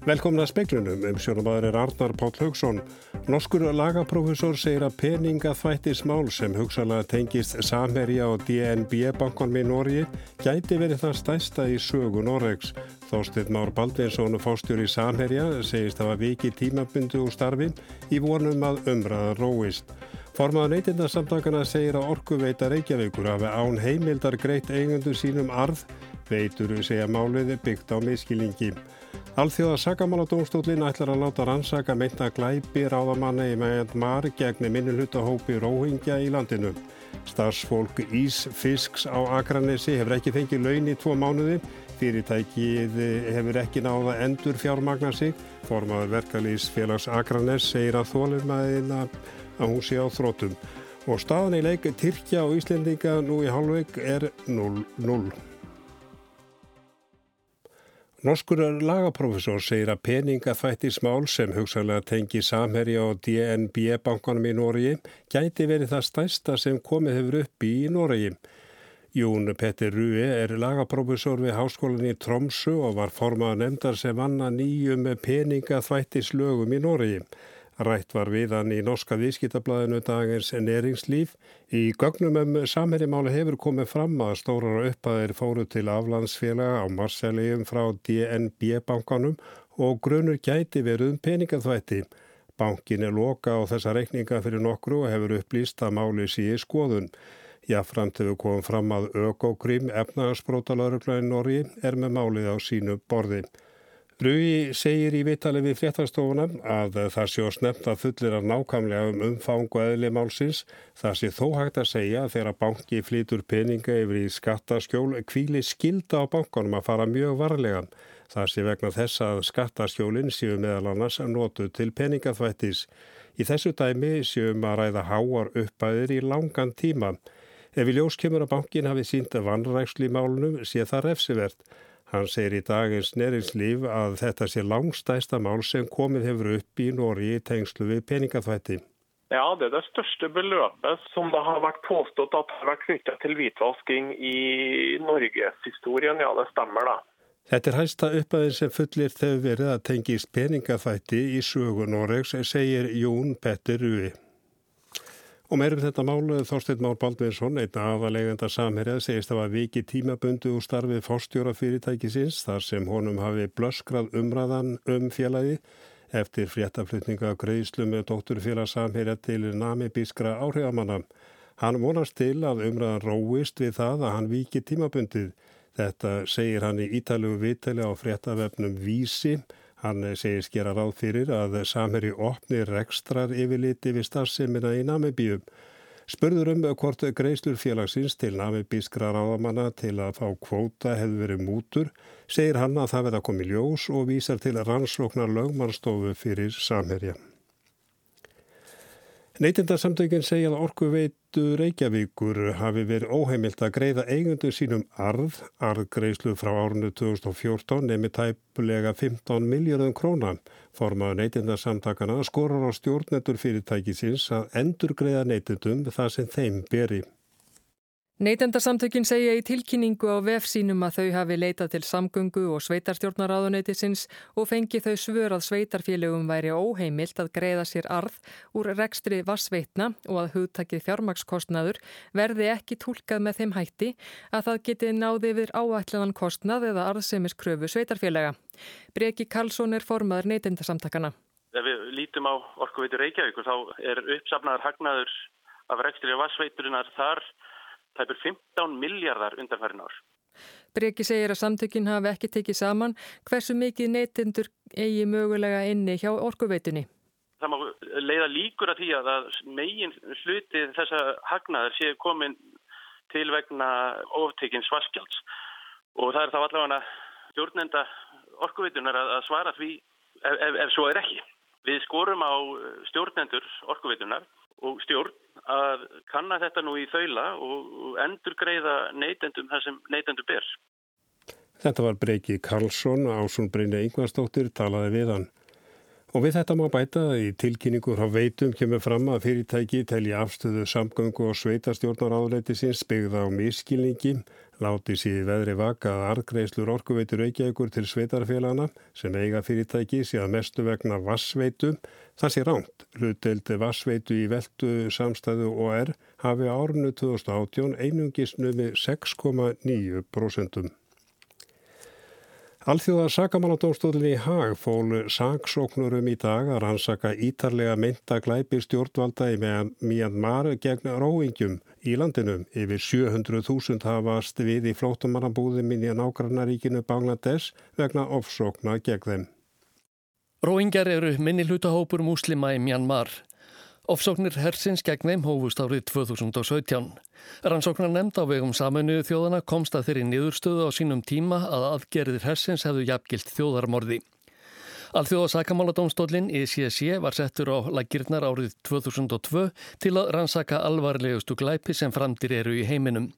Velkomna að speiklunum, um sjónumæður er Arnar Páll Haugsson. Norskur lagaprofessor segir að peningaþvættismál sem hugsalega tengist Samherja og DNB-bankan með Norgi gæti verið það stæsta í sögu Norregs. Þóstið Már Baldvinsson, fórstjóri Samherja, segist að viki tímabundu úr starfi í vonum að umræða róist. Formaða neytindarsamtakana segir að orkuveita Reykjavíkur hafi án heimildar greitt eigundu sínum arð, veitur segja máliði byggt á miskilingi. Alþjóða sakamáladómstólinn ætlar að láta rannsaka meintna glæpi ráðamanna í Myanmar gegn minnulhutahópi Róhingja í landinu. Starsfólk Ís Fisks á Akranesi hefur ekki fengið laun í tvo mánuði. Fyrirtækið hefur ekki náða endur fjármagnar sig. Formaður verkalýs félags Akranes segir að þólumæðina að hún sé á þrótum. Og staðan í leik Tyrkja og Íslendinga nú í halvveik er 0-0. Norskur lagaprofessor segir að peningaþvættismál sem hugsanlega tengi Samherja og DNB-bankanum í Nóriði gæti verið það stæsta sem komið hefur upp í Nóriði. Jún Petter Rue er lagaprofessor við háskólan í Tromsu og var formað nefndar sem vanna nýjum peningaþvættislögum í Nóriði. Rætt var við hann í norska vískittablaðinu dagins neringslíf. Í gögnum um samhærimáli hefur komið fram að stórar uppaðir fóru til aflandsfélaga á Marseljum frá DNB-bankanum og grunur gæti verið um peningaþvætti. Bankin er loka á þessa reikninga fyrir nokkru og hefur upplýst að máli síði skoðun. Jáframt hefur komið fram að Ökokrim, efnagarsprótalauruglöðin Norgi, er með málið á sínu borði. Rui segir í vitali við fréttastofuna að það sé að snemta fullir af nákvæmlega um umfang og eðli málsins. Það sé þó hægt að segja að þegar banki flýtur peninga yfir í skattaskjól kvíli skilda á bankanum að fara mjög varlega. Það sé vegna þess að skattaskjólinn séu meðal annars að notu til peningaþvættis. Í þessu dæmi séum að ræða háar uppæðir í langan tíma. Ef í ljós kemur að bankin hafi sínt vannræksli í málunum sé það refsivert. Hann segir í dagins neringslíf að þetta sé langstæsta mál sem komið hefur upp í Nóri í tengslu við peningaþvætti. Ja, det er det største beløpet som det har vært påstått at har vært knyttet til hvitvasking i Norgeshistorien. Ja, det stemmer da. Þetta er hægsta uppaðin sem fullir þegar verið að tengist peningaþvætti í sögu Noregs, segir Jón Petter Rui. Og meirum þetta málu Þorstein Már Baldvinsson, einna aðalegenda samherjað, segist að var viki tímabundu úr starfið fórstjóra fyrirtækisins þar sem honum hafi blöskrað umræðan um félagi eftir fréttaflutninga greiðslu með dótturfélag samherja til namibískra áhrifamanna. Hann vonast til að umræðan róist við það að hann viki tímabundið. Þetta segir hann í ítalugu vitali á fréttavefnum Vísi Hann segir skera ráð fyrir að samherji opni rekstrar yfirliti við starfseminna í Namibíum. Spurður um hvort greiðslur félagsins til namibískra ráðamanna til að fá kvóta hefur verið mútur, segir hann að það verða komið ljós og vísar til rannsóknar lögmannstofu fyrir samherja. Neytindarsamtökinn segja að orkuveitu Reykjavíkur hafi verið óheimilt að greiða eigundu sínum arð, arðgreislu frá árunnu 2014 nefnir tæpulega 15 miljardum krónan. Formaður neytindarsamtakana skorur á stjórnendur fyrirtækisins að endur greiða neytindum það sem þeim beri. Neytendasamtökin segja í tilkynningu á vef sínum að þau hafi leitað til samgöngu og sveitarstjórnaráðuneytisins og fengi þau svör að sveitarfélögum væri óheimilt að greiða sér arð úr rekstri vassveitna og að hugtakið fjármakskostnaður verði ekki tólkað með þeim hætti að það geti náði yfir áætlanan kostnað eða arðsemiskröfu sveitarfélaga. Breki Karlsson er formaður neytendasamtakana. Ef við lítum á orkuveitur Reykjavík þá er uppsafnaður hagnaður af rekstri vassveiturinnar þar tæpur 15 miljardar undanfærin ár. Breki segir að samtökinn hafi ekki tekið saman hversu mikið neytendur eigi mögulega inni hjá orkuveitunni. Það má leiða líkur að því að megin hluti þessa hagnaðar sé komin til vegna oftekinn svarskjalds og það er þá allavega stjórnenda orkuveitunar að svara því ef, ef, ef svo er ekki. Við skorum á stjórnendur orkuveitunar og stjórn að kanna þetta nú í þaula og endur greiða neytendum það sem neytendur ber. Þetta var Breiki Karlsson, Ásson Brynja Yngvarsdóttir talaði við hann. Og við þetta má bæta í tilkynningur á veitum kemur fram að fyrirtæki telji afstöðu samgöngu og sveitastjórnar áleiti sinns byggða á miskilningi, láti síði veðri vaka að argreislur orkuveitur aukjægur til sveitarfélagana sem eiga fyrirtæki síðan mestu vegna vassveitum. Það sé ránt. Hlutdeldi vassveitu í veldu samstæðu og er hafi árinu 2018 einungis nömi 6,9%. Alþjóða sakamáladómstólinni í Hag fól saksóknurum í dag að rannsaka ítarlega mynda glæpi stjórnvalda í Myanmar gegn róingjum í landinu. Yfir 700.000 hafast við í flótumannabúðum í nágrannaríkinu Bangladesh vegna ofsókna gegn þeim. Róingjar eru minni hlutahópur muslima í Myanmar. Ofsóknir hersins gegn þeim hófust árið 2017. Rannsóknar nefnd á vegum saminuðu þjóðana komst að þeirri niðurstöðu á sínum tíma að aðgerðir hersins hefðu jafngilt þjóðarmorði. Alþjóða sakamáladómstólinn ECC var settur á lagirnar árið 2002 til að rannsaka alvarlegustu glæpi sem framtir eru í heiminum.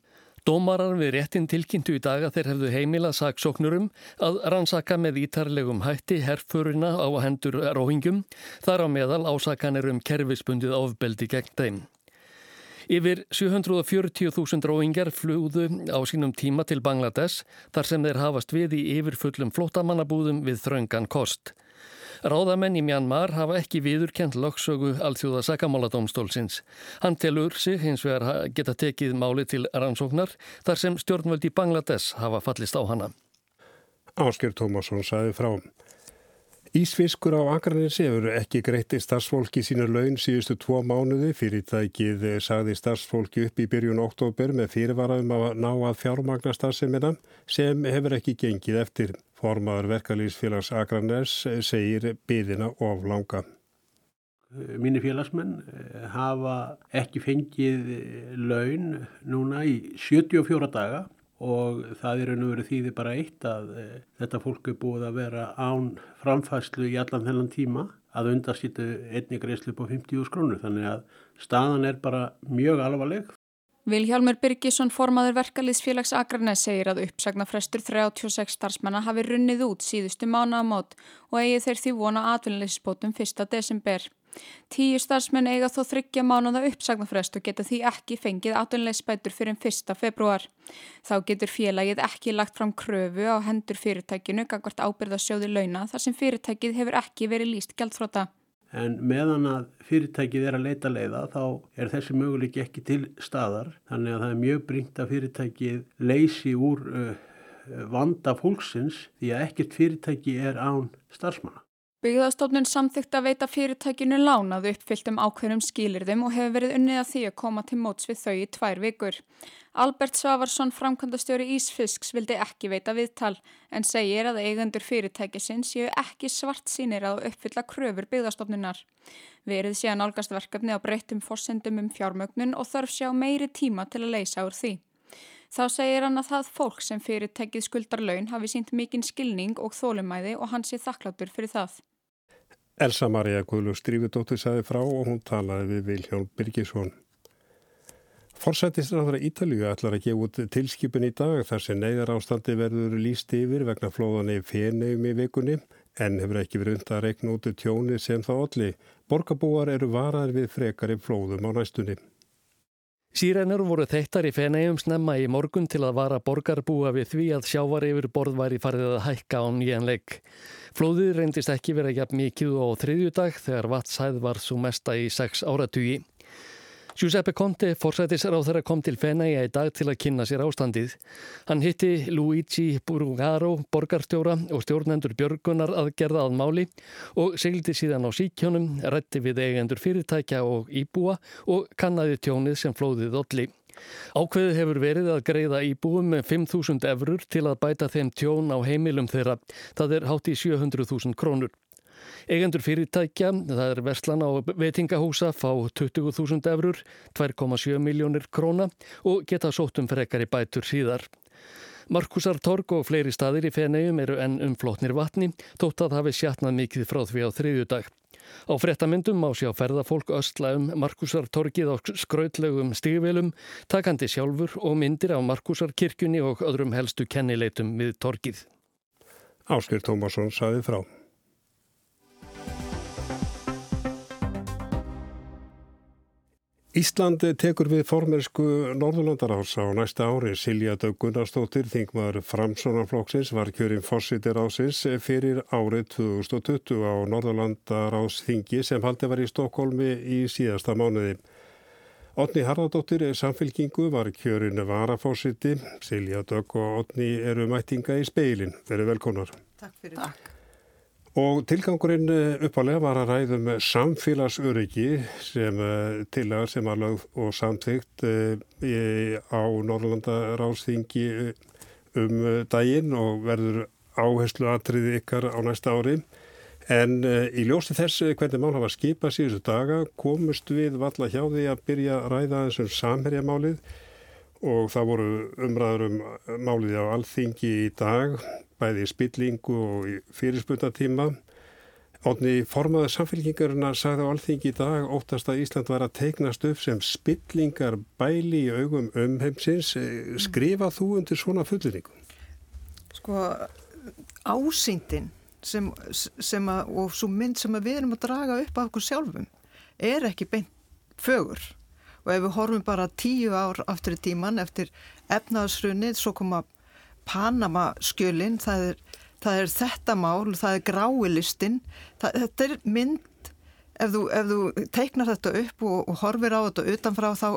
Dómarar við réttin tilkynntu í dag að þeir hefðu heimilað saksóknurum að rannsaka með ítarlegum hætti herrfurina á hendur róhingjum þar á meðal ásakanir um kerfisbundið ofbeldi gegn þeim. Yfir 740.000 róhingjar flúðu á sínum tíma til Bangladesh þar sem þeir hafast við í yfirfullum flótamannabúðum við þröngan kost. Ráðamenn í Mjanmar hafa ekki viðurkent lögsögu alþjóða sakamáladómstólsins. Hann telur sig hins vegar geta tekið máli til rannsóknar þar sem stjórnvöld í Bangladesh hafa fallist á hana. Ásker Tómasson saði frá. Ísfiskur á Akranessi hefur ekki greitti starfsfólki sínu laun síðustu tvo mánuði. Fyrirtækið sagði starfsfólki upp í byrjun oktober með fyrirvaraðum að ná að fjármagna starfsemina sem hefur ekki gengið eftir. Formaður verkalýsfélags Akraners segir byðina of langa. Mínir félagsmenn eh, hafa ekki fengið eh, laun núna í 74 daga og það er raun og verið þýði bara eitt að þetta fólk er búið að vera án framfæslu í allan þennan tíma að undarsýtu einni greiðslu på 50 skrónu þannig að staðan er bara mjög alvarleg Viljálmur Byrkisson formaður verkaliðsfélags Akranes segir að uppsagnafrestur 36 starfsmanna hafi runnið út síðustu mánaðamót og eigi þeir því vona atvinnilegisbótum 1. desember. Tíu starfsmenn eiga þó þryggja mánuða uppsagnafrest og geta því ekki fengið atvinnilegisbætur fyrir 1. februar. Þá getur félagið ekki lagt fram kröfu á hendur fyrirtækinu gangvart ábyrðasjóði launa þar sem fyrirtækið hefur ekki verið líst gældfróta. En meðan að fyrirtækið er að leita leiða þá er þessi möguleik ekki til staðar. Þannig að það er mjög bringt að fyrirtækið leysi úr uh, vanda fólksins því að ekkert fyrirtæki er án starfsmanna. Byggðastofnun samþykta að veita fyrirtækinu lánað uppfyllt um ákveðnum skýlirðum og hefur verið unnið að því að koma til móts við þau í tvær vikur. Albert Svavarsson, framkvæmdastjóri Ísfisks, vildi ekki veita viðtal en segir að eigendur fyrirtækisins séu ekki svart sínir að uppfylla kröfur byggðastofnunar. Verið sé að nálgast verkefni á breyttum fórsendum um fjármögnun og þarf sjá meiri tíma til að leysa úr því. Þá segir hann að það fólk sem fyrirtækið skuldar laun hafi sínt mikinn skilning og þólumæði og hann sé þakkláttur fyrir það. Elsa Maria Guðlug Strífudóttir saði frá og hún talaði við Viljón Birgisson. Forsættisráðara Ítalíu ætlar að gefa út tilskipin í dag þar sem neyðar ástandi verður líst yfir vegna flóðan í fenegum í vikunni en hefur ekki verið undan að rekna út tjóni sem það olli. Borgabúar eru varar við frekari flóðum á næstunni. Sýrænur voru þeittar í fenegum snemma í morgun til að vara borgarbúa við því að sjávar yfir borð var í farið að hækka á nýjanleik. Flóðið reyndist ekki verið jafn mikið á þriðjudag þegar vatshæð var svo mesta í sex áratugi. Giuseppe Conte, forsætisráð þeirra kom til Fenæja í dag til að kynna sér ástandið. Hann hitti Luigi Burugaro, borgarstjóra og stjórnendur Björgunar að gerða að máli og segldi síðan á síkjónum, rætti við eigendur fyrirtækja og íbúa og kannaði tjónið sem flóðið olli. Ákveðið hefur verið að greiða íbúum með 5.000 eurur til að bæta þeim tjón á heimilum þeirra. Það er hátt í 700.000 krónur. Eigendur fyrirtækja, það er verslan á veitingahúsa, fá 20.000 eurur, 2,7 miljónir króna og geta sóttum frekar í bætur síðar. Markusar Torg og fleiri staðir í feneium eru enn umflotnir vatni, þótt að hafi sjatnað mikið frá því á þriðju dag. Á frettamyndum má sjá ferðafólk östla um Markusar Torgið á skrautlegum stígvelum, takandi sjálfur og myndir af Markusar kirkjunni og öðrum helstu kennileitum við Torgið. Áskir Tómasson saði frá. Íslandi tekur við formersku Norðurlandaráðs á næsta ári. Silja Dögg Gunnarsdóttir, þingmaður Framsónarflokksins, var kjörinn fósitir ásins fyrir árið 2020 á Norðurlandaráðsþingi sem haldi var í Stokkólmi í síðasta mánuði. Otni Harðardóttir samfélkingu var kjörinn varafósiti. Silja Dögg og Otni eru mættinga í speilin. Þeir eru velkonar. Takk fyrir. Takk. Og tilgangurinn eh, uppalega var að ræðum samfélagsöryggi sem eh, tilagar sem var lögð og samþygt eh, á Norrlanda ráðsþingi um daginn og verður áherslu aðtriði ykkar á næsta ári. En í ljósti þess hvernig mál hafa skipað síðustu daga komust við valla hjá því að byrja að ræða þessum samherjamálið og það voru umræður um málið á alþingi í dag bæði í spillingu og í fyrirspunatíma. Ótni formaður samfélkingarina sagði á alþingi í dag óttast að Ísland var að teiknast upp sem spillingar bæli í augum umheimsins. Skrifa þú undir svona fullinningu? Sko ásýndin sem, sem að, og svo mynd sem við erum að draga upp af okkur sjálfum er ekki beint fögur og ef við horfum bara tíu ár aftur í tíman eftir efnaðsrunnið svo koma Panama skjölinn, það það er þetta mál, það er gráilistin, þetta er mynd, ef þú, ef þú teiknar þetta upp og, og horfir á þetta utanfrá þá,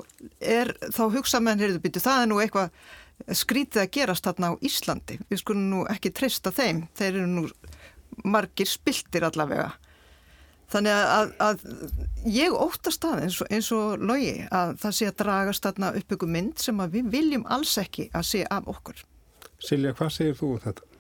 er, þá hugsa menn, heyrðu býtu, það er nú eitthvað skrítið að gerast þarna á Íslandi, við skulum nú ekki trista þeim, þeir eru nú margir spiltir allavega. Þannig að, að ég óttast það eins og, eins og logi að það sé að dragast þarna upp ykkur mynd sem við viljum alls ekki að sé af okkur. Silja, hvað segir þú um þetta?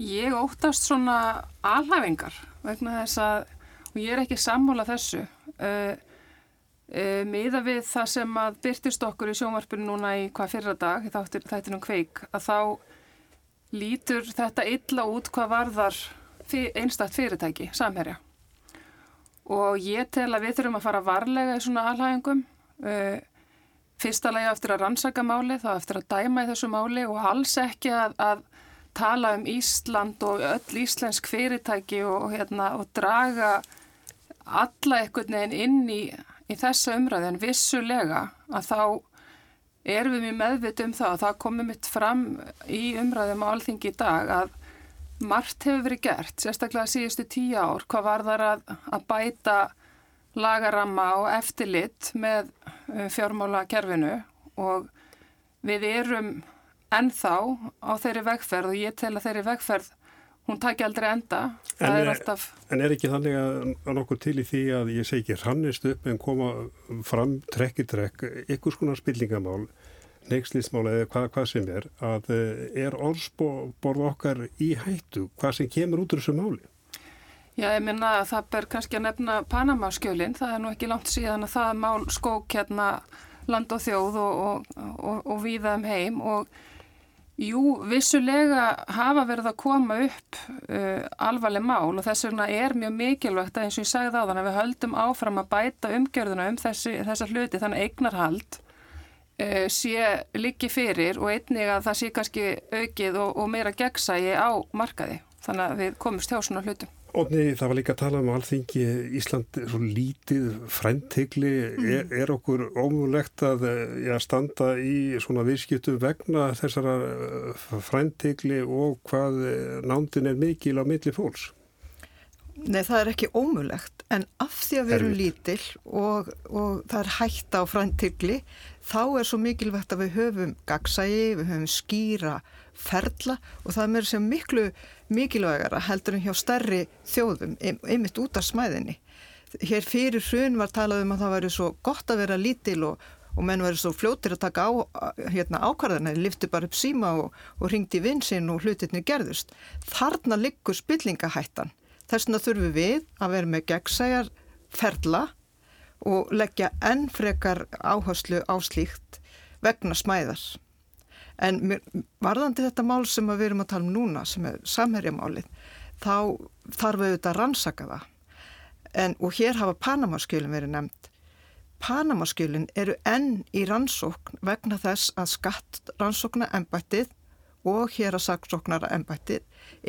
Ég óttast svona alhafingar vegna þess að, og ég er ekki sammála þessu, uh, uh, miða við það sem að byrtist okkur í sjónvarpinu núna í hvað fyrra dag, þáttir þættinum kveik, að þá lítur þetta illa út hvað varðar fyr, einstakt fyrirtæki, samherja. Og ég tel að við þurfum að fara varlega í svona alhafingum, uh, fyrsta lagi eftir að rannsaka máli, þá eftir að dæma í þessu máli og alls ekki að, að tala um Ísland og öll íslensk fyrirtæki og, hérna, og draga alla einhvern veginn inn í, í þessa umræði en vissulega að þá erum við mjög meðvitt um það og það komið mitt fram í umræðum á alþingi í dag að margt hefur verið gert, sérstaklega síðustu tíu ár, hvað var þar að, að bæta lagaramma og eftirlit með uh, fjármála kerfinu og við erum ennþá á þeirri vegferð og ég tel að þeirri vegferð hún takja aldrei enda. En er, alltaf... en er ekki þannig að nokkuð til í því að ég segi ekki rannist upp en koma fram trekk í trekk ykkur skonar spillingamál neykslismál eða hvað, hvað sem er að uh, er orðsborð okkar í hættu hvað sem kemur út úr þessu máli Já, ég minna að það ber kannski að nefna Panama-skjölinn, það er nú ekki langt síðan að það mál skók hérna land og þjóð og, og, og, og viða um heim. Og jú, vissulega hafa verið að koma upp uh, alvarleg mál og þess vegna er mjög mikilvægt að eins og ég sagði á þann að við höldum áfram að bæta umgjörðuna um þessi, þessa hluti þannig eignarhald uh, sé líki fyrir og einnig að það sé kannski aukið og meira gegnsægi á markaði. Þannig að við komumst hjá svona hlutum. Ótni, það var líka að tala um alþingi Ísland er svo lítið fræntegli, mm. er, er okkur ómulegt að ja, standa í svona viðskiptum vegna þessara eh, fræntegli og hvað eh, nándin er mikil á milli fólks? Nei, það er ekki ómulegt, en af því að við erum lítil og, og það er hægt á fræntegli, þá er svo mikilvægt að við höfum gagsægi, við höfum skýra ferla og það er mér sem miklu mikilvægara heldur en hjá stærri þjóðum, einmitt út af smæðinni. Hér fyrir hrun var talað um að það væri svo gott að vera lítil og, og menn væri svo fljóttir að taka á, hérna, ákvarðana, lifti bara upp síma og, og ringdi vinsinn og hlutirni gerðust. Þarna liggur spillingahættan. Þess vegna þurfum við að vera með gegnsæjar ferla og leggja enn frekar áherslu á slíkt vegna smæðar. En varðandi þetta mál sem við erum að tala um núna, sem er samherjamálið, þá þarf við auðvitað að rannsaka það. En, og hér hafa Panamaskjölinn verið nefnt. Panamaskjölinn eru enn í rannsókn vegna þess að skattrannsókna ennbættið og hér að saksóknara ennbættið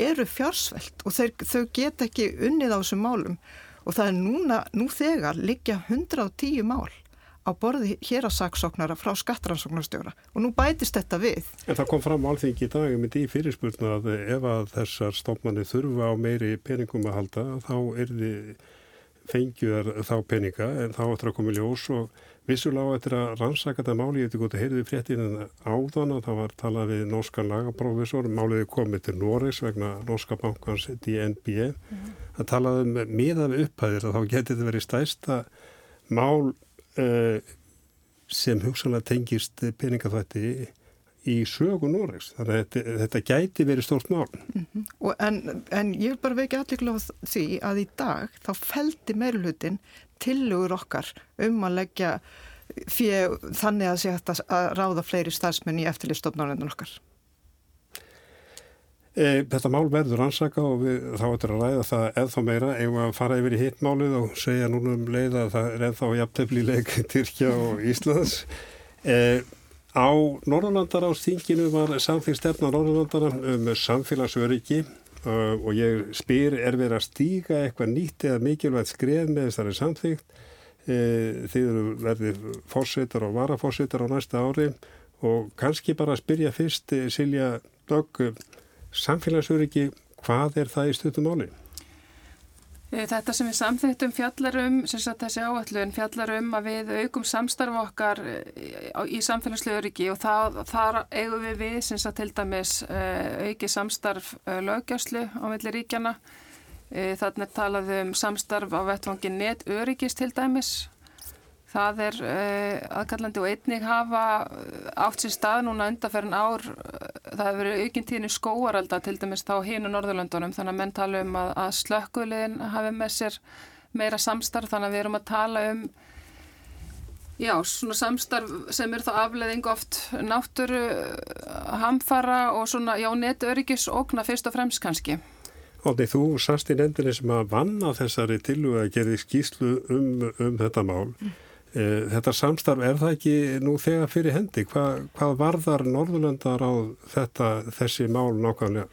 eru fjársvelt og þeir, þau get ekki unnið á þessum málum og það er núna, nú þegar, liggja 110 mál á borði hér að saksóknara frá skattrannsóknarstjóra og nú bætist þetta við. En það kom fram alþengi í dag um þetta í fyrirspurnu að ef að þessar stofnmanni þurfa á meiri peningum að halda þá er þið fengjuðar þá peninga en þá ættir að koma í ljós og vissulega á eftir að rannsaka þetta máli, ég veit ekki hvort að heyrði fréttinu áðan að það var talað við norskan lagaprófessor, máliði komið til Norris vegna norska bankans DNB mm -hmm. það talaði um miðan upphæðir að þá getið verið stæsta mál sem hugsanlega tengist peningaþvætti í sögu Noregs. Þannig að þetta, þetta gæti verið stórt mál. Mm -hmm. en, en ég vil bara vekja allir því að í dag þá feldi meirulutin tilugur okkar um að leggja fyrir þannig að sé að ráða fleiri starfsmenn í eftirlistofnarlendun okkar. E, þetta mál verður ansaka og við, þá ættum að ræða það eða meira ef að fara yfir í hittmálið og segja núna um leið að það er eða jafntefnileg Tyrkja og Íslands. E, Á Norðurlandaráðsþinginu var samþýr stefna Norðurlandara um samfélagsöryggi uh, og ég spyr er verið að stíka eitthvað nýtt eða mikilvægt skref með þessari samþýgt. Uh, þið eru verðið fórsetar og varafórsetar á næsta ári og kannski bara spyrja fyrst Silja Dögg, samfélagsöryggi, hvað er það í stuttum áli? Eh, þetta sem við samþýttum fjallarum, sem sagt þessi áallun, fjallarum að við aukum samstarf okkar eh, í samfélagslega öryggi og það, þar eigum við við, sem sagt til dæmis eh, auki samstarf löggjáslu á melli ríkjana. Þannig talaðum um samstarf á vettvangi net öryggis til dæmis Það er uh, aðkallandi og einnig hafa eh, átt sér stað núna undarferðin ár, eh, það hefur verið aukinn tíðin í skóaralda til dæmis þá hínu Norðurlöndunum þannig að menn tala um að, að slökkulegin hafi með sér meira samstarf þannig að við erum að tala um já, svona samstarf sem er þá afleðing oft nátturu hamfara og svona, já, netörygis okna fyrst og fremst kannski. Ótið, þú sast í nefndinni sem að vanna þessari tilu að gerði skýslu um, um þetta mál. Mm. Eh, þetta samstarf, er það ekki nú þegar fyrir hendi? Hva, hvað varðar Norðurlandar á þetta, þessi mál nákvæmlega?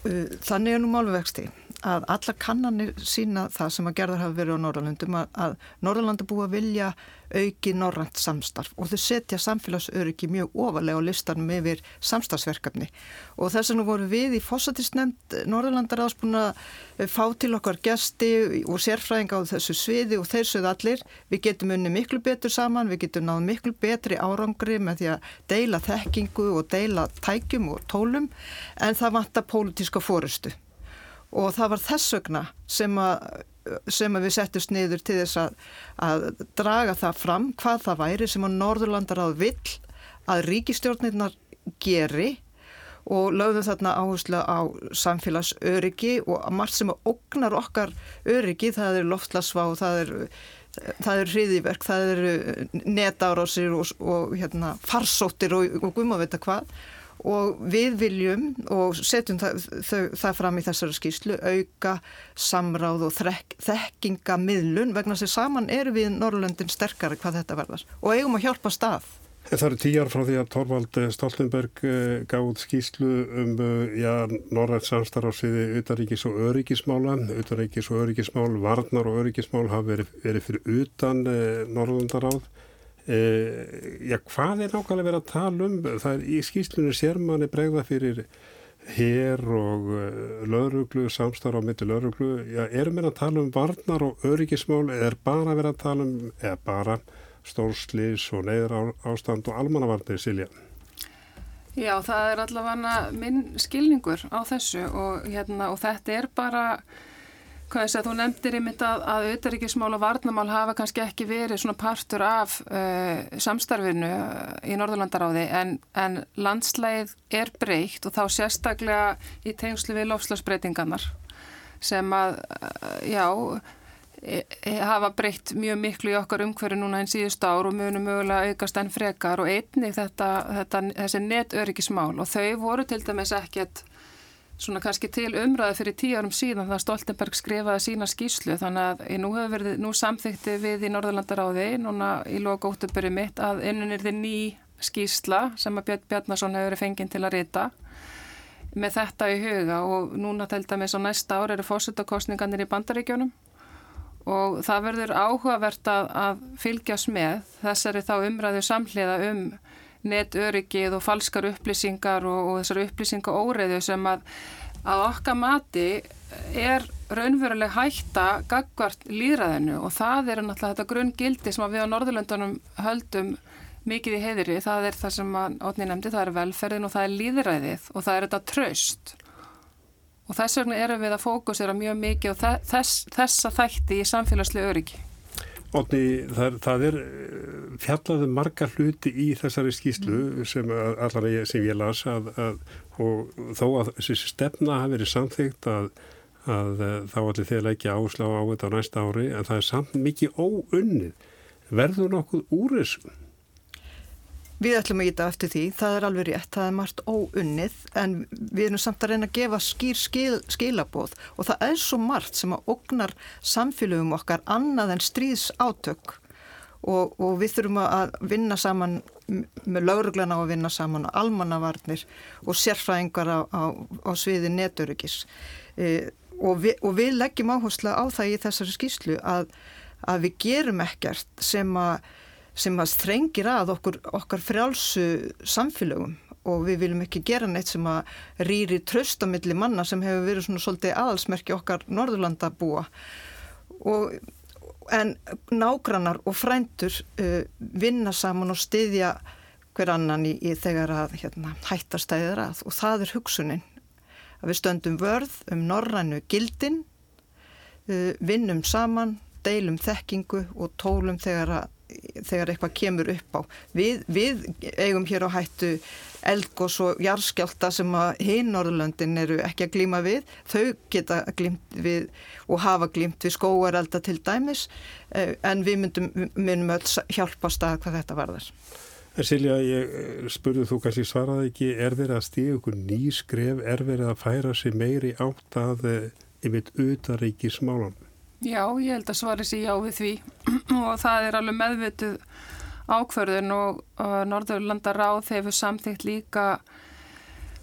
Uh, þannig er nú málvexti að alla kannanir sína það sem að gerðar hafa verið á Norðurlandum að, að Norðurlanda búið að vilja auki norrænt samstarf og þau setja samfélagsöryggi mjög ofalega á listanum yfir samstarfsverkefni. Og þess vegna voru við í fósatisnefnd Norðurlandar áspun að eh, fá til okkar gesti og sérfræðinga á þessu sviði og þeir sögðu allir við getum unni miklu betur saman, við getum náðu miklu betri árangri með því að deila þekkingu og deila tækjum og tólum en það vantar pólitíska fórustu og það var þess vegna sem að sem við settist niður til þess að, að draga það fram hvað það væri sem að Norðurlandar áður vill að ríkistjórnirnar geri og lögðum þarna áherslu á samfélagsöryggi og margt sem að ognar okkar öryggi, það eru loftlasvá, það eru það eru hriðiverk, það eru netárásir og, og hérna, farsóttir og, og gumavita hvað og við viljum og setjum það, þau, það fram í þessari skýslu auka samráð og þekkingamidlun vegna að saman eru við Norrlöndin sterkari hvað þetta verðar og eigum að hjálpa stað. Það eru tíjar frá því að Torvald Stoltenberg eh, gáð skýslu um eh, norrænt samstarf á sviði utaríkis og öryggismála, utaríkis og öryggismál, varnar og öryggismál hafa verið, verið fyrir utan eh, Norrlöndaráð Eh, já, hvað er nákvæmlega verið að tala um? Það er í skýslunni sérmanni bregða fyrir hér og uh, lauruglu, samstarf á mitti lauruglu. Já, erum við að tala um varnar og öryggismál eða er bara verið að tala um, eða bara stórslis og neyðar ástand og almannavarnir, Silja? Já, það er allavega minn skilningur á þessu og, hérna, og þetta er bara Að þú nefndir einmitt að, að auðaríkismál og varnamál hafa kannski ekki verið svona partur af uh, samstarfinu í Norðurlandaráði en, en landslægið er breykt og þá sérstaklega í tengslu við lofslagsbreytingarnar sem að, uh, já, e, e, hafa breykt mjög miklu í okkar umhverju núna einn síðust ár og munum mögulega aukast enn frekar og einnig þetta, þetta, þessi netauðríkismál og þau voru til dæmis ekkert svona kannski til umræði fyrir tíu árum síðan það Stoltenberg skrifaði sína skýslu þannig að nú verið, nú samþykti við í Norðurlandaráði, núna í loka óttuböru mitt að innun er þið ný skýsla sem að Björn Bjarnason hefur verið fenginn til að rita með þetta í huga. Og núna til dæmis á næsta ár eru fósittakostninganir í bandaríkjónum og það verður áhugavert að, að fylgjast með þessari þá umræðu samhliða um netöryggið og falskar upplýsingar og, og þessar upplýsinga óreiðu sem að, að okkar mati er raunveruleg hætta gagvart líðræðinu og það er náttúrulega þetta grunngildi sem við á Norðurlöndunum höldum mikið í heiðri, það er það sem átni nefndi, það er velferðin og það er líðræðið og það er þetta tröst og þess vegna erum við að fókusera mjög mikið og þess, þessa þætti í samfélagslega öryggi. Ótni, það, það er eh, fjallaðu marga hluti í þessari skýslu mm. sem allar ég, sem ég las að, að, og þó að þessi stefna hafi verið samþygt að, að eh, þá allir þeir leikja áslá á þetta á næsta ári en það er samt mikið óunnið. Verður nokkuð úr þessu? Við ætlum að íta eftir því, það er alveg rétt, það er margt óunnið en við erum samt að reyna að gefa skýr skil, skilabóð og það er svo margt sem að ognar samfélögum okkar annað en stríðs átök og, og við þurfum að vinna saman með lauruglan á að vinna saman á almannavarnir og sérfræðingar á, á, á sviði neturugis e, og, vi, og við leggjum áherslu á það í þessari skýslu að, að við gerum ekkert sem að sem að strengir að okkur, okkar frjálsu samfélögum. Og við viljum ekki gera neitt sem að rýri tröstamilli manna sem hefur verið svona svolítið aðalsmerki okkar Norðurlanda búa og, en nágrannar og frændur uh, vinna saman og styðja hver annan í, í þegar að hérna, hættastæðir að. Og það er hugsunin að við stöndum vörð um norrannu gildin uh, vinnum saman, deilum þekkingu og tólum þegar að þegar eitthvað kemur upp á. Við, við eigum hér á hættu eldgós og jarskjálta sem að hinn Norðurlöndin eru ekki að glíma við. Þau geta glímt við og hafa glímt við skóarelda til dæmis eh, en við myndum, myndum öll hjálpast að hvað þetta varðar. Silja, ég eh, spurðu þú kannski svaraði ekki, er verið að stíða ykkur ný skref, er verið að færa sig meiri átt að yfir utaríkismálanum? Já, ég held að svari sér já við því og það er alveg meðvituð ákverðin og, og Norðurlanda ráð hefur samþýtt líka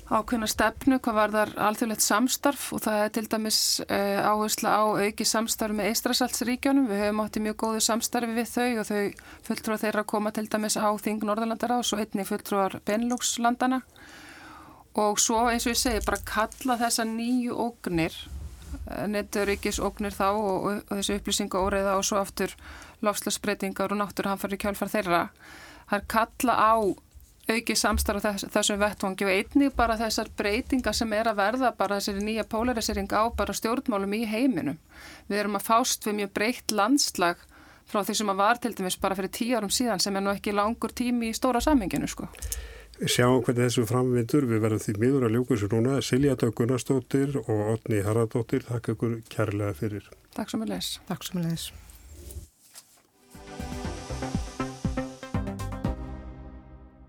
ákveðna stefnu hvað var þar alþjóðlegt samstarf og það er til dæmis uh, áhersla á auki samstarf með Eistrasaltsríkjónum. Við höfum átti mjög góðu samstarfi við þau og þau fulltrúar þeirra að koma til dæmis á Þing Norðurlandaráðs og einni fulltrúar Benelux-landana og svo eins og ég segi bara kalla þessa nýju ógnir neturrikisóknir þá og, og þessu upplýsingu óreiða og svo aftur lofslagsbreytingar og náttúruhanfari kjálfar þeirra. Það er kalla á auki samstarf þess, þessum vettvangi og einnig bara þessar breytingar sem er að verða bara þessari nýja polarisering á bara stjórnmálum í heiminum. Við erum að fást við mjög breytt landslag frá því sem að var til dæmis bara fyrir tíu árum síðan sem er nú ekki langur tími í stóra saminginu sko sjáum hvernig þessu framvindur. Við verðum því miður að ljúka þessu núna. Silja Döggunarstóttir og Otni Haraldóttir, þakka ykkur kærlega fyrir. Takk svo með leis. Takk svo með leis.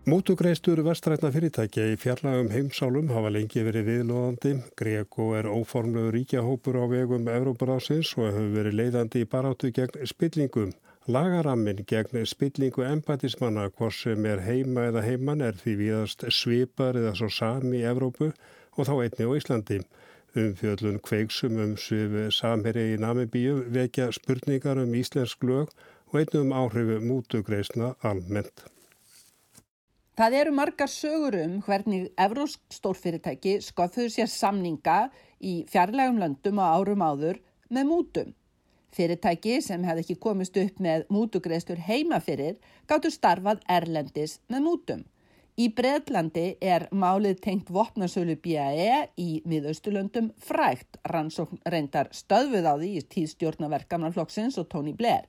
Mútugreistur vestrætna fyrirtækja í fjarlagum heimsálum hafa lengi verið viðlóðandi. Greko er óformlegu ríkjahópur á vegum Európarásins og hefur verið leiðandi í baráttu gegn spillingum. Lagarammin gegn spillingu empatismanna hvort sem er heima eða heiman er því viðast svipar eða svo sami í Evrópu og þá einni á Íslandi. Umfjöldun kveiksum um svifu samherri í Namibíu vekja spurningar um íslensk lög og einnig um áhrifu mútugreisna almennt. Það eru margar sögur um hvernig Evrósk stórfyrirtæki sköffuðu sér samninga í fjarlægum löndum á árum áður með mútum. Fyrirtæki sem hefði ekki komist upp með mútugreðstur heima fyrir gáttu starfað erlendis með mútum. Í Breðlandi er málið tengt vopnasölu BAE í miðaustulöndum frægt rannsókn reyndar stöðvuð á því í tíðstjórnaverkamannflokksins og Tony Blair.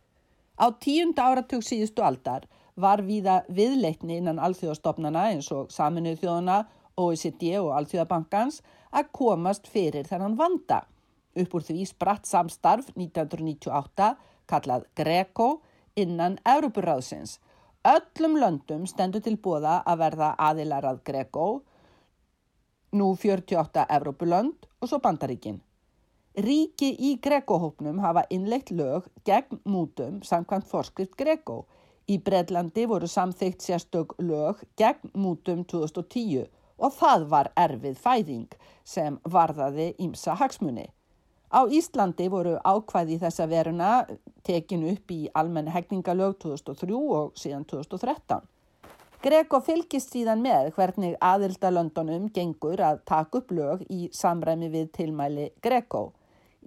Á tíunda áratug síðustu aldar var viða viðleitni innan alþjóðastofnana eins og Saminuð þjóðana, OECD og Alþjóðabankans að komast fyrir þennan vanda. Upp úr því spratt samstarf 1998 kallað Greco innan Európuráðsins. Öllum löndum stendur til bóða að verða aðilarað Greco, nú 48 Európulönd og svo Bandaríkin. Ríki í Greco-hópnum hafa innleitt lög gegn mútum samkvæmt forskrift Greco. Í Bredlandi voru samþygt sérstök lög gegn mútum 2010 og það var erfið fæðing sem varðaði ímsa hagsmunni. Á Íslandi voru ákvæði þessa veruna tekinu upp í almenni hegningalög 2003 og síðan 2013. Greko fylgist síðan með hvernig aðildalöndunum gengur að taka upp lög í samræmi við tilmæli Greko.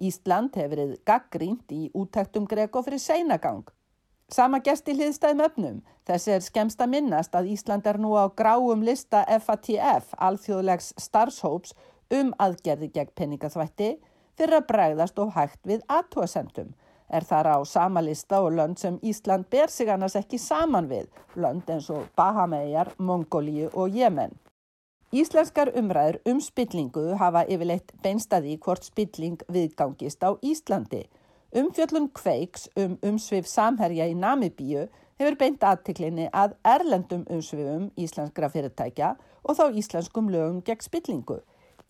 Ísland hefur verið gaggrínt í útæktum Greko fyrir seinagang. Sama gest í hliðstæðum öfnum. Þessi er skemst að minnast að Ísland er nú á gráum lista FATF, alþjóðlegs starfshóps, um aðgerði gegn penningaþvætti fyrir að bregðast og hægt við aðtóasendum. Er þar á sama lista og lönd sem Ísland ber sig annars ekki saman við, lönd eins og Bahamegar, Mongóliu og Jemen. Íslenskar umræður um spillingu hafa yfirleitt beinstaði hvort spilling viðgangist á Íslandi. Umfjöllun kveiks um umsvið samherja í Namibíu hefur beint aðtiklinni að erlendum umsviðum íslenskra fyrirtækja og þá íslenskum lögum gegn spillingu.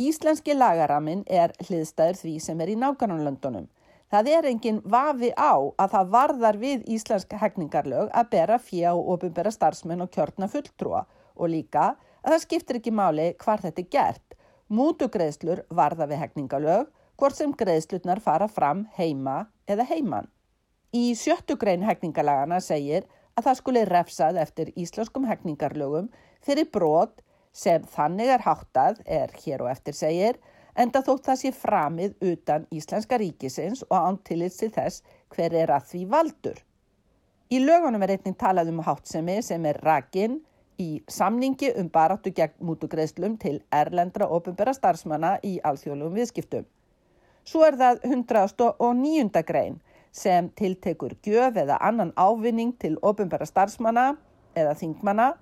Íslenski lagaramin er hliðstæður því sem er í nákvæmlandunum. Það er engin vafi á að það varðar við íslensk hegningarlög að bera fjá og ofinbera starfsmenn og kjörna fulltrúa og líka að það skiptir ekki máli hvar þetta er gert. Mútugreðslur varða við hegningarlög hvort sem greiðslutnar fara fram heima eða heiman. Í sjöttu grein hegningalagana segir að það skuli refsað eftir íslenskum hegningarlögum fyrir brot sem þannig er háttað, er hér og eftir segir, enda þótt það sé framið utan Íslenska ríkisins og án tilits til þess hver er að því valdur. Í lögunum er einnig talað um háttsemi sem er rakin í samningi um baráttu gegn mútugreðslum til erlendra ofinbæra starfsmanna í alþjóðlum viðskiptum. Svo er það 109. grein sem tiltekur gjöf eða annan ávinning til ofinbæra starfsmanna eða þingmanna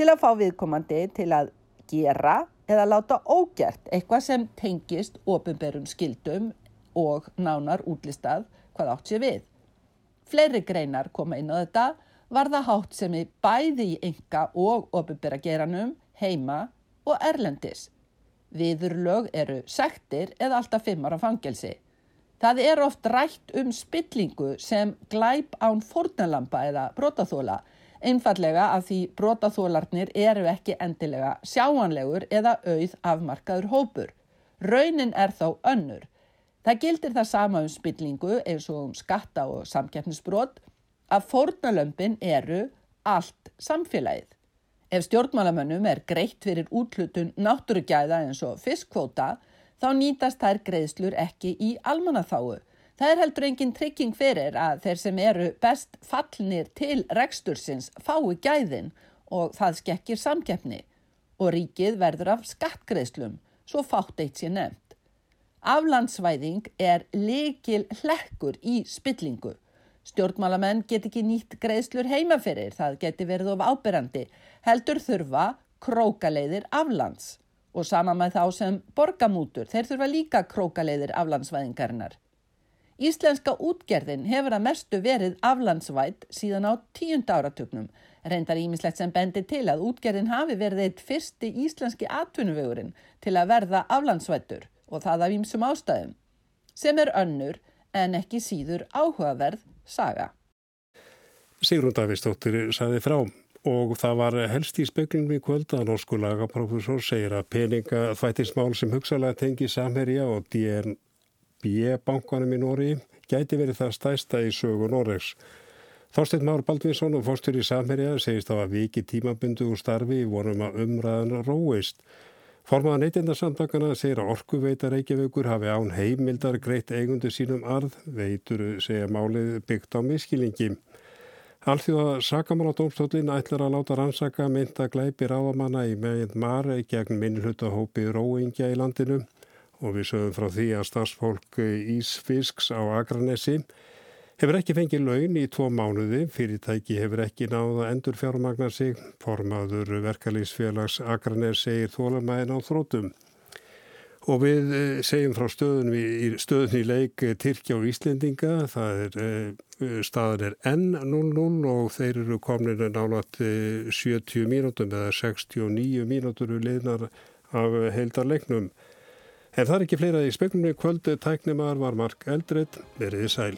til að fá viðkomandi til að gera eða láta ógert eitthvað sem tengist ofinbærum skildum og nánar útlistað hvað átt sé við. Fleiri greinar koma inn á þetta var það hátt sem er bæði í enga og ofinbæra geranum, heima og erlendis. Viðurlög eru sektir eða alltaf fimmar af fangelsi. Það er oft rætt um spillingu sem glæp án fórnalampa eða brotaþóla, einfallega af því brotaþólarnir eru ekki endilega sjáanlegur eða auð afmarkaður hópur. Raunin er þó önnur. Það gildir það sama um spillingu eins og um skatta og samkeppnisbrot að fórnalömpin eru allt samfélagið. Ef stjórnmálamönnum er greitt fyrir útlutun náttúrugæða eins og fiskkvóta þá nýtast þær greiðslur ekki í almannaþáu. Það er heldur engin trygging fyrir að þeir sem eru best fallnir til rekstursins fái gæðin og það skekkir samkeppni og ríkið verður af skattgreðslum, svo fátt eitt sér nefnt. Aflandsvæðing er likil hlekkur í spillingu. Stjórnmálamenn get ekki nýtt greiðslur heimaferir, það geti verið of ábyrrandi, heldur þurfa krókaleiðir aflands og sama með þá sem borgamútur, þeir þurfa líka krókaleiðir aflandsvæðingarinnar. Íslenska útgerðin hefur að mestu verið aflandsvætt síðan á tíund áratögnum, reyndar ímislegt sem bendi til að útgerðin hafi verið eitt fyrsti íslenski atvinnuvegurinn til að verða aflandsvættur og það af ímsum ástæðum, sem er önnur en ekki síður áhugaverð saga. Sigrun Davíðsdóttir saði frá og það var helst í speklingum í kvöld að norsku lagaprofessor segir að peninga þvættismál sem hugsalega tengi Samherja og DNB bankanum í Nóri gæti verið það stæsta í sögu Noregs. Þorstein Már Baldvinsson og fórstur í Samherja segist að viki tímabundu úr starfi vorum að umræðan róist. Formaða neytindarsamtakana segir að orkuveita Reykjavíkur hafi án heimildar greitt eigundu sínum arð, veitur segja málið byggt á miskilingi. Alþjóða sakamáladómstólinn ætlar að láta rannsaka mynda glæpi ráðamanna í meginn mar gegn minnhlutahópi róingja í landinu og við sögum frá því að stafsfólk Ísfisks á Akranesi hefur ekki fengið laun í tvo mánuði, fyrirtæki hefur ekki náða endur fjármagnar sig, formaður verkalýsfélags Akranes segir þólamæðin á þrótum. Og við eh, segjum frá stöðun stöðun í leik eh, Tyrkja og Íslendinga, er, eh, staðan er N00 og þeir eru komin nálat 70 mínútum eða 69 mínútur við liðnar af heildarleiknum. En það er ekki fleira í speklunni kvöldu tæknumar var Mark Eldred, veriði sæl.